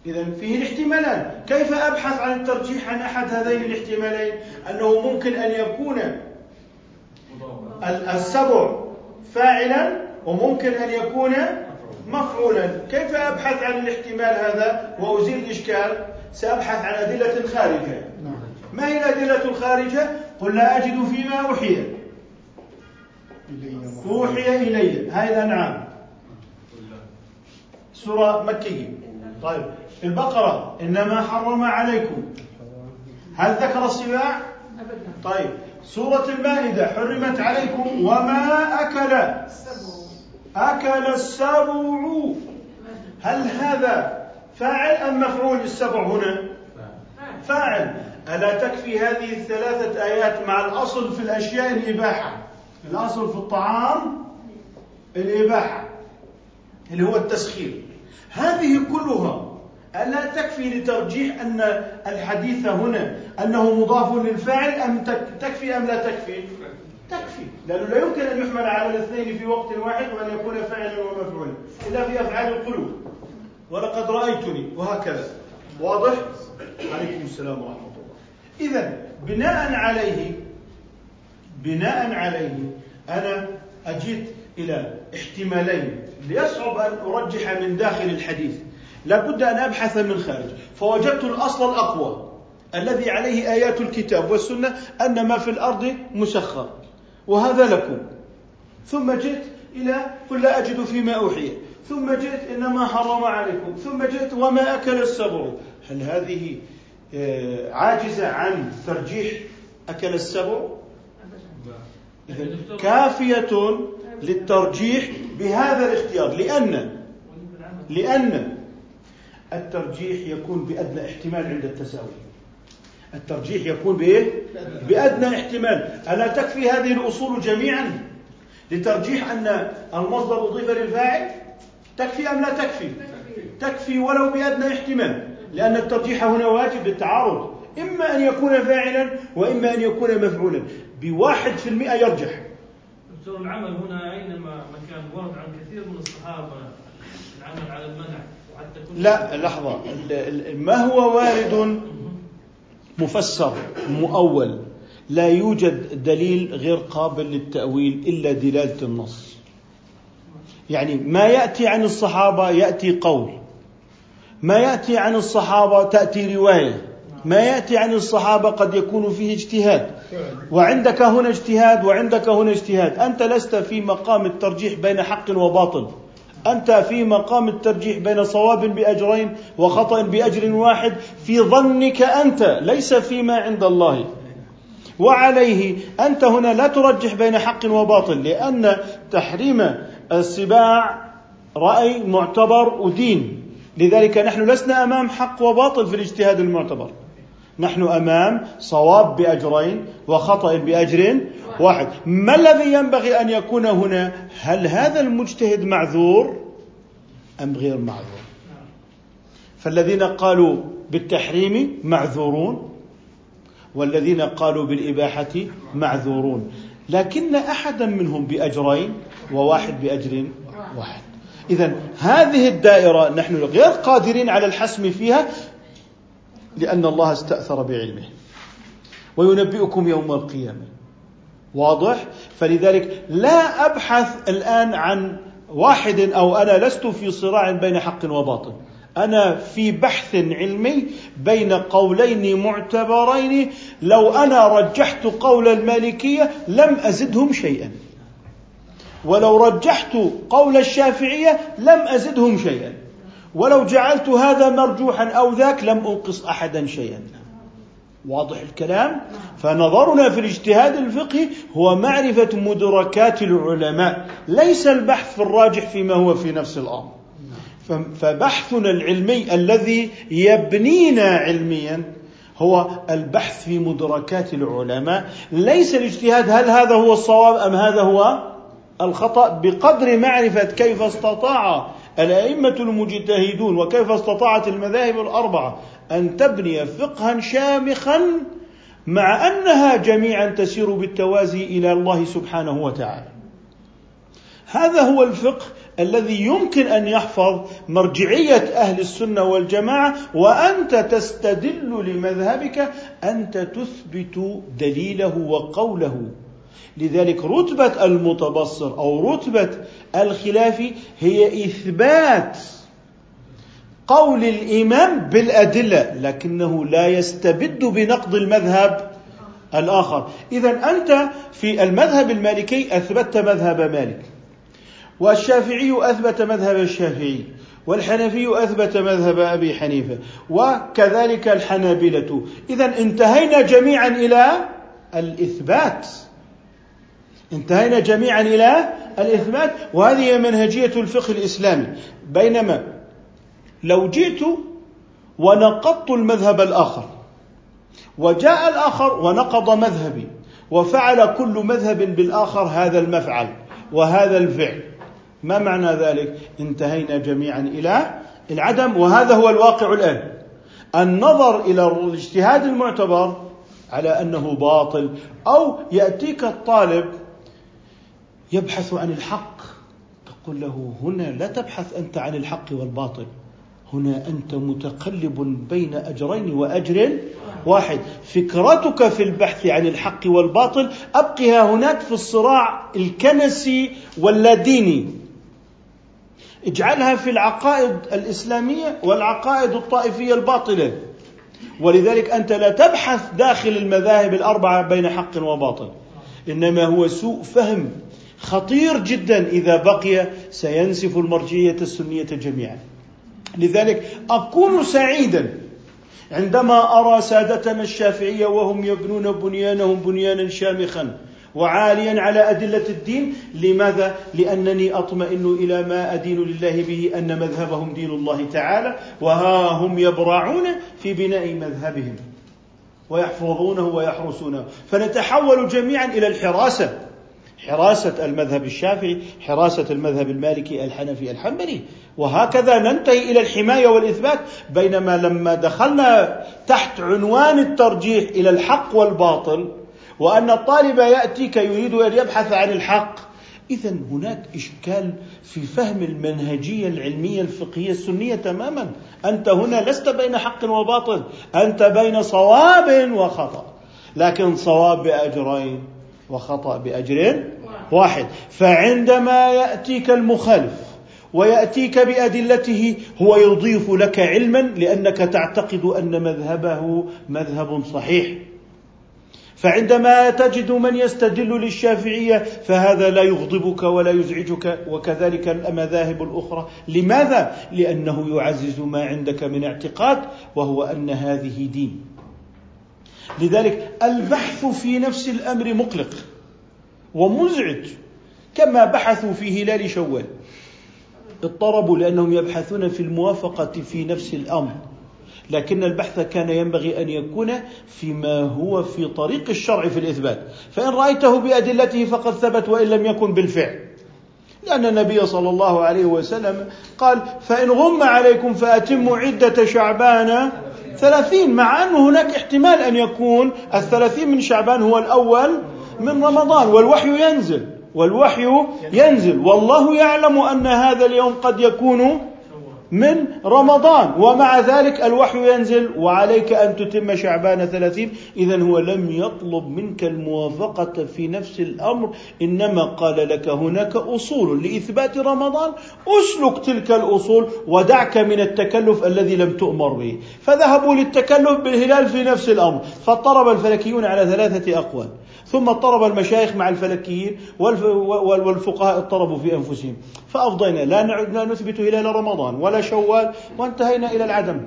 إذا فيه الاحتمالان. كيف أبحث عن الترجيح عن أحد هذين الاحتمالين؟ أنه ممكن أن يكون السبع فاعلا وممكن أن يكون مفعولا. كيف أبحث عن الاحتمال هذا وأزيل الإشكال؟ سأبحث عن أدلة خارجة. ما هي الأدلة الخارجة؟ قل لا أجد فيما أوحي. أوحي إلي. هاي الأنعام سورة مكية. طيب. البقرة. إنما حرم عليكم. هل ذكر السباع؟ طيب. سورة المائدة. حرمت عليكم وما أكل. أكل السبع هل هذا فاعل أم مفعول السبع هنا؟ فاعل ألا تكفي هذه الثلاثة آيات مع الأصل في الأشياء الإباحة الأصل في الطعام الإباحة اللي هو التسخير هذه كلها ألا تكفي لترجيح أن الحديث هنا أنه مضاف للفاعل أم تكفي أم لا تكفي؟ تكفي لأنه لا يمكن أن يحمل على الاثنين في وقت واحد وأن يكون فاعلا ومفعولا إلا في أفعال القلوب. ولقد رأيتني وهكذا. واضح؟ عليكم السلام ورحمة الله. إذا بناء عليه بناء عليه أنا أجيت إلى احتمالين ليصعب أن أرجح من داخل الحديث. لابد أن أبحث من خارج. فوجدت الأصل الأقوى الذي عليه آيات الكتاب والسنة أن ما في الأرض مسخر. وهذا لكم. ثم جئت إلى قل لا أجد فيما أوحي. ثم جئت إنما حرم عليكم. ثم جئت وما أكل السبع. هل هذه آه، عاجزة عن ترجيح أكل السبع؟ كافية للترجيح بهذا الاختيار. لأن لأن الترجيح يكون بأدنى احتمال عند التساوي. الترجيح يكون بإيه؟ بأدنى احتمال. ألا تكفي هذه الأصول جميعا لترجيح أن المصدر أضيف للفاعل؟ تكفي أم لا تكفي؟ تكفي ولو بأدنى احتمال لأن الترجيح هنا واجب للتعارض. إما أن يكون فاعلا وإما أن يكون مفعولا. بواحد في المئة يرجح.
دكتور العمل هنا أينما مكان ورد عن كثير من الصحابة العمل على المنع وحتى
لا لحظة. ما هو وارد مفسر مؤول. لا يوجد دليل غير قابل للتأويل إلا دلالة النص. يعني ما يأتي عن الصحابة يأتي قول. ما يأتي عن الصحابة تأتي رواية. ما يأتي عن الصحابة قد يكون فيه اجتهاد. وعندك هنا اجتهاد وعندك هنا اجتهاد. أنت لست في مقام الترجيح بين حق وباطل. أنت في مقام الترجيح بين صواب بأجرين وخطأ بأجر واحد في ظنك أنت ليس فيما عند الله. وعليه أنت هنا لا ترجح بين حق وباطل لأن تحريم السباع رأي معتبر ودين. لذلك نحن لسنا أمام حق وباطل في الاجتهاد المعتبر. نحن أمام صواب بأجرين وخطأ باجر واحد. ما الذي ينبغي أن يكون هنا؟ هل هذا المجتهد معذور أم غير معذور؟ فالذين قالوا بالتحريم معذورون والذين قالوا بالإباحة معذورون. لكن احدا منهم بأجرين وواحد باجر واحد. اذا هذه الدائرة نحن غير قادرين على الحسم فيها لأن الله استأثر بعلمه. وينبئكم يوم القيامة. واضح؟ فلذلك لا أبحث الآن عن واحد أو أنا لست في صراع بين حق وباطل. أنا في بحث علمي بين قولين معتبرين. لو أنا رجحت قول المالكية لم أزدهم شيئا. ولو رجحت قول الشافعية لم أزدهم شيئا. ولو جعلت هذا مرجوحا أو ذاك لم أنقص احدا شيئا. واضح الكلام؟ فنظرنا في الاجتهاد الفقهي هو معرفة مدركات العلماء. ليس البحث في الراجح فيما هو في نفس الأمر. فبحثنا العلمي الذي يبنينا علميا هو البحث في مدركات العلماء. ليس الاجتهاد هل هذا هو الصواب أم هذا هو الخطأ؟ بقدر معرفة كيف استطاع الأئمة المجتهدون وكيف استطاعت المذاهب الأربعة أن تبني فقها شامخا مع أنها جميعا تسير بالتوازي إلى الله سبحانه وتعالى. هذا هو الفقه الذي يمكن أن يحفظ مرجعية أهل السنة والجماعة وأنت تستدل لمذهبك أنت تثبت دليله وقوله. لذلك رتبة المتبصر أو رتبة الخلاف هي إثبات قول الإمام بالأدلة لكنه لا يستبد بنقد المذهب الآخر. إذا أنت في المذهب المالكي أثبتت مذهب مالك والشافعي أثبت مذهب الشافعي والحنفي أثبت مذهب أبي حنيفة وكذلك الحنابلة. إذا انتهينا جميعا إلى الإثبات. انتهينا جميعا إلى الإثبات وهذه هي منهجية الفقه الإسلامي. بينما لو جئت ونقضت المذهب الآخر وجاء الآخر ونقض مذهبي وفعل كل مذهب بالآخر هذا المفعل وهذا الفعل ما معنى ذلك؟ انتهينا جميعا إلى العدم وهذا هو الواقع الآن. النظر إلى الاجتهاد المعتبر على أنه باطل أو يأتيك الطالب يبحث عن الحق. تقول له هنا لا تبحث أنت عن الحق والباطل. هنا أنت متقلب بين أجرين وأجر واحد. فكرتك في البحث عن الحق والباطل أبقها هناك في الصراع الكنسي واللاديني. اجعلها في العقائد الإسلامية والعقائد الطائفية الباطلة. ولذلك أنت لا تبحث داخل المذاهب الأربعة بين حق وباطل. إنما هو سوء فهم خطير جدا. إذا بقي سينسف المرجعيه السنية جميعا. لذلك أكون سعيدا عندما أرى سادتنا الشافعية وهم يبنون بنيانهم بنيانا شامخا وعاليا على أدلة الدين. لماذا؟ لأنني أطمئن إلى ما أدين لله به أن مذهبهم دين الله تعالى وها هم يبرعون في بناء مذهبهم ويحفظونه ويحرسونه. فنتحول جميعا إلى الحراسة. حراسة المذهب الشافعي حراسة المذهب المالكي الحنفي الحنبلي. وهكذا ننتهي إلى الحماية والإثبات بينما لما دخلنا تحت عنوان الترجيح إلى الحق والباطل وأن الطالب يأتيك يريد أن يبحث عن الحق إذا هناك إشكال في فهم المنهجية العلمية الفقهية السنية تماما. أنت هنا لست بين حق وباطل أنت بين صواب وخطأ. لكن صواب بأجرين. وخطأ بأجر واحد. فعندما يأتيك المخالف ويأتيك بأدلته هو يضيف لك علما لأنك تعتقد أن مذهبه مذهب صحيح. فعندما تجد من يستدل للشافعية فهذا لا يغضبك ولا يزعجك وكذلك المذاهب الأخرى. لماذا؟ لأنه يعزز ما عندك من اعتقاد وهو أن هذه دين. لذلك البحث في نفس الأمر مقلق ومزعج كما بحثوا في هلال شوال. اضطربوا لأنهم يبحثون في الموافقة في نفس الأمر لكن البحث كان ينبغي أن يكون فيما هو في طريق الشرع في الإثبات. فإن رأيته بأدلته فقد ثبت وإن لم يكن بالفعل. لأن النبي صلى الله عليه وسلم قال فإن غم عليكم فأتموا عدة شعبان ثلاثين مع أنه هناك احتمال أن يكون الثلاثين من شعبان هو الأول من رمضان والوحي ينزل والوحي ينزل. والله يعلم أن هذا اليوم قد يكون من رمضان. ومع ذلك الوحي ينزل. وعليك أن تتم شعبان ثلاثين. إذا هو لم يطلب منك الموافقة في نفس الأمر. إنما قال لك هناك أصول لإثبات رمضان. أسلك تلك الأصول ودعك من التكلف الذي لم تؤمر به. فذهبوا للتكلف بالهلال في نفس الأمر. فاضطرب الفلكيون على ثلاثة أقوال. ثم اضطرب المشايخ مع الفلكيين والفقهاء اضطربوا في أنفسهم. فأفضينا لا نثبت هلال رمضان ولا شوال وانتهينا إلى العدم.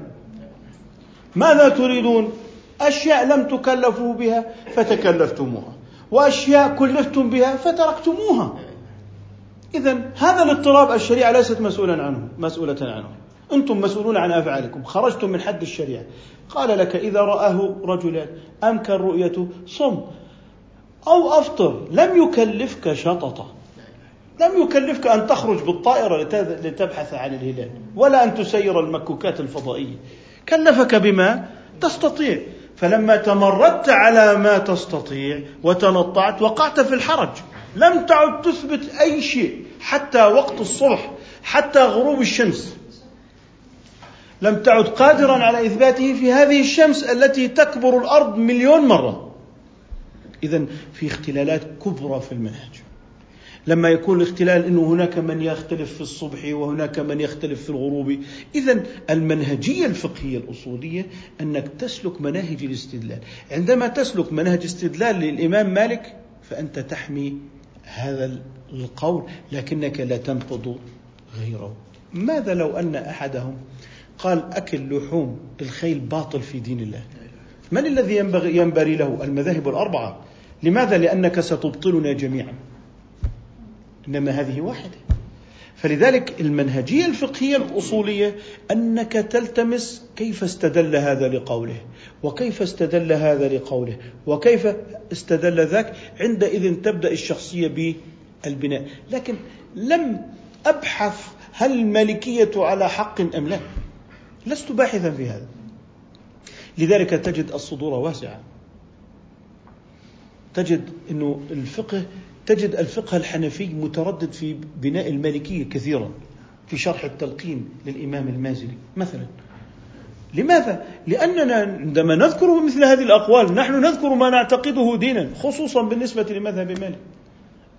ماذا تريدون؟ أشياء لم تكلفوا بها فتكلفتموها وأشياء كلفتم بها فتركتموها. اذا هذا الاضطراب الشريعة ليست مسؤولا عنه مسؤولة عنه. أنتم مسؤولون عن أفعالكم. خرجتم من حد الشريعة. قال لك إذا رآه رجلان امكن رؤيته صم. أو أفطر لم يكلفك شططة. لم يكلفك أن تخرج بالطائرة لتبحث عن الهلال ولا أن تسير المكوكات الفضائية. كلفك بما تستطيع. فلما تمردت على ما تستطيع وتنطعت وقعت في الحرج. لم تعد تثبت أي شيء حتى وقت الصبح حتى غروب الشمس. لم تعد قادرا على إثباته في هذه الشمس التي تكبر الأرض مليون مرة. إذا في اختلالات كبرى في المنهج لما يكون الاختلال إنه هناك من يختلف في الصبح وهناك من يختلف في الغروب، اذا المنهجية الفقهية الأصولية أنك تسلك مناهج الاستدلال، عندما تسلك منهج استدلال للإمام مالك فأنت تحمي هذا القول لكنك لا تنقض غيره. ماذا لو أن أحدهم قال أكل لحوم الخيل باطل في دين الله؟ من الذي ينبغي ينبري له؟ المذاهب الأربعة لماذا؟ لأنك ستبطلنا جميعا. إنما هذه واحدة. فلذلك المنهجية الفقهية الأصولية أنك تلتمس كيف استدل هذا لقوله وكيف استدل هذا لقوله وكيف استدل ذاك عندئذ تبدأ الشخصية بالبناء. لكن لم أبحث هل المالكية على حق أم لا. لست باحثا في هذا. لذلك تجد الصدور واسعة. تجد إنه الفقه تجد الفقه الحنفي متردد في بناء المالكية كثيرا في شرح التلقين للإمام المازري مثلا. لماذا؟ لأننا عندما نذكر مثل هذه الأقوال نحن نذكر ما نعتقده دينا خصوصا بالنسبة لمذهب مالك.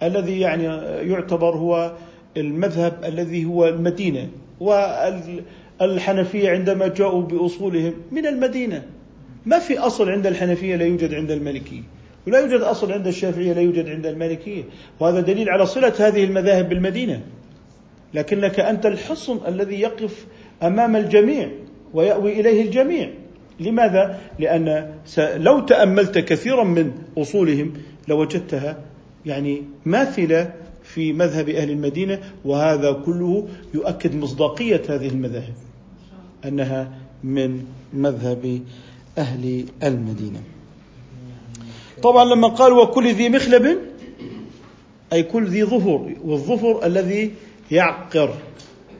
الذي يعني يعتبر هو المذهب الذي هو المدينة والحنفية عندما جاءوا بأصولهم من المدينة. ما في أصل عند الحنفية لا يوجد عند المالكية. ولا يوجد أصل عند الشافعية لا يوجد عند المالكية. وهذا دليل على صلة هذه المذاهب بالمدينة. لكنك أنت الحصن الذي يقف أمام الجميع ويأوي إليه الجميع. لماذا؟ لأن لو تأملت كثيرا من أصولهم لوجدتها يعني ماثلة في مذهب أهل المدينة وهذا كله يؤكد مصداقية هذه المذاهب أنها من مذهب أهل المدينة. طبعا لما قال وكل ذي مخلب أي كل ذي ظفر والظفر الذي يعقر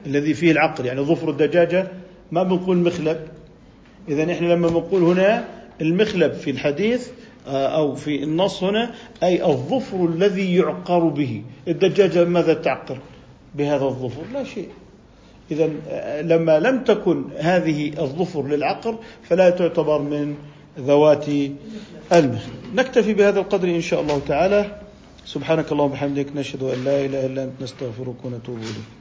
الذي فيه العقر يعني ظفر الدجاجة ما بنقول مخلب. إذا إحنا لما بنقول هنا المخلب في الحديث آه، أو في النص هنا أي الظفر الذي يعقر به. الدجاجة ماذا تعقر؟ بهذا الظفر لا شيء. إذا آه، لما لم تكن هذه الظفر للعقر فلا تعتبر من ذوات المخلب نكتفي بهذا القدر إن شاء الله تعالى. سبحانك اللهم وبحمدك نشهد أن لا إله إلا أنت نستغفرك ونتوب إليك.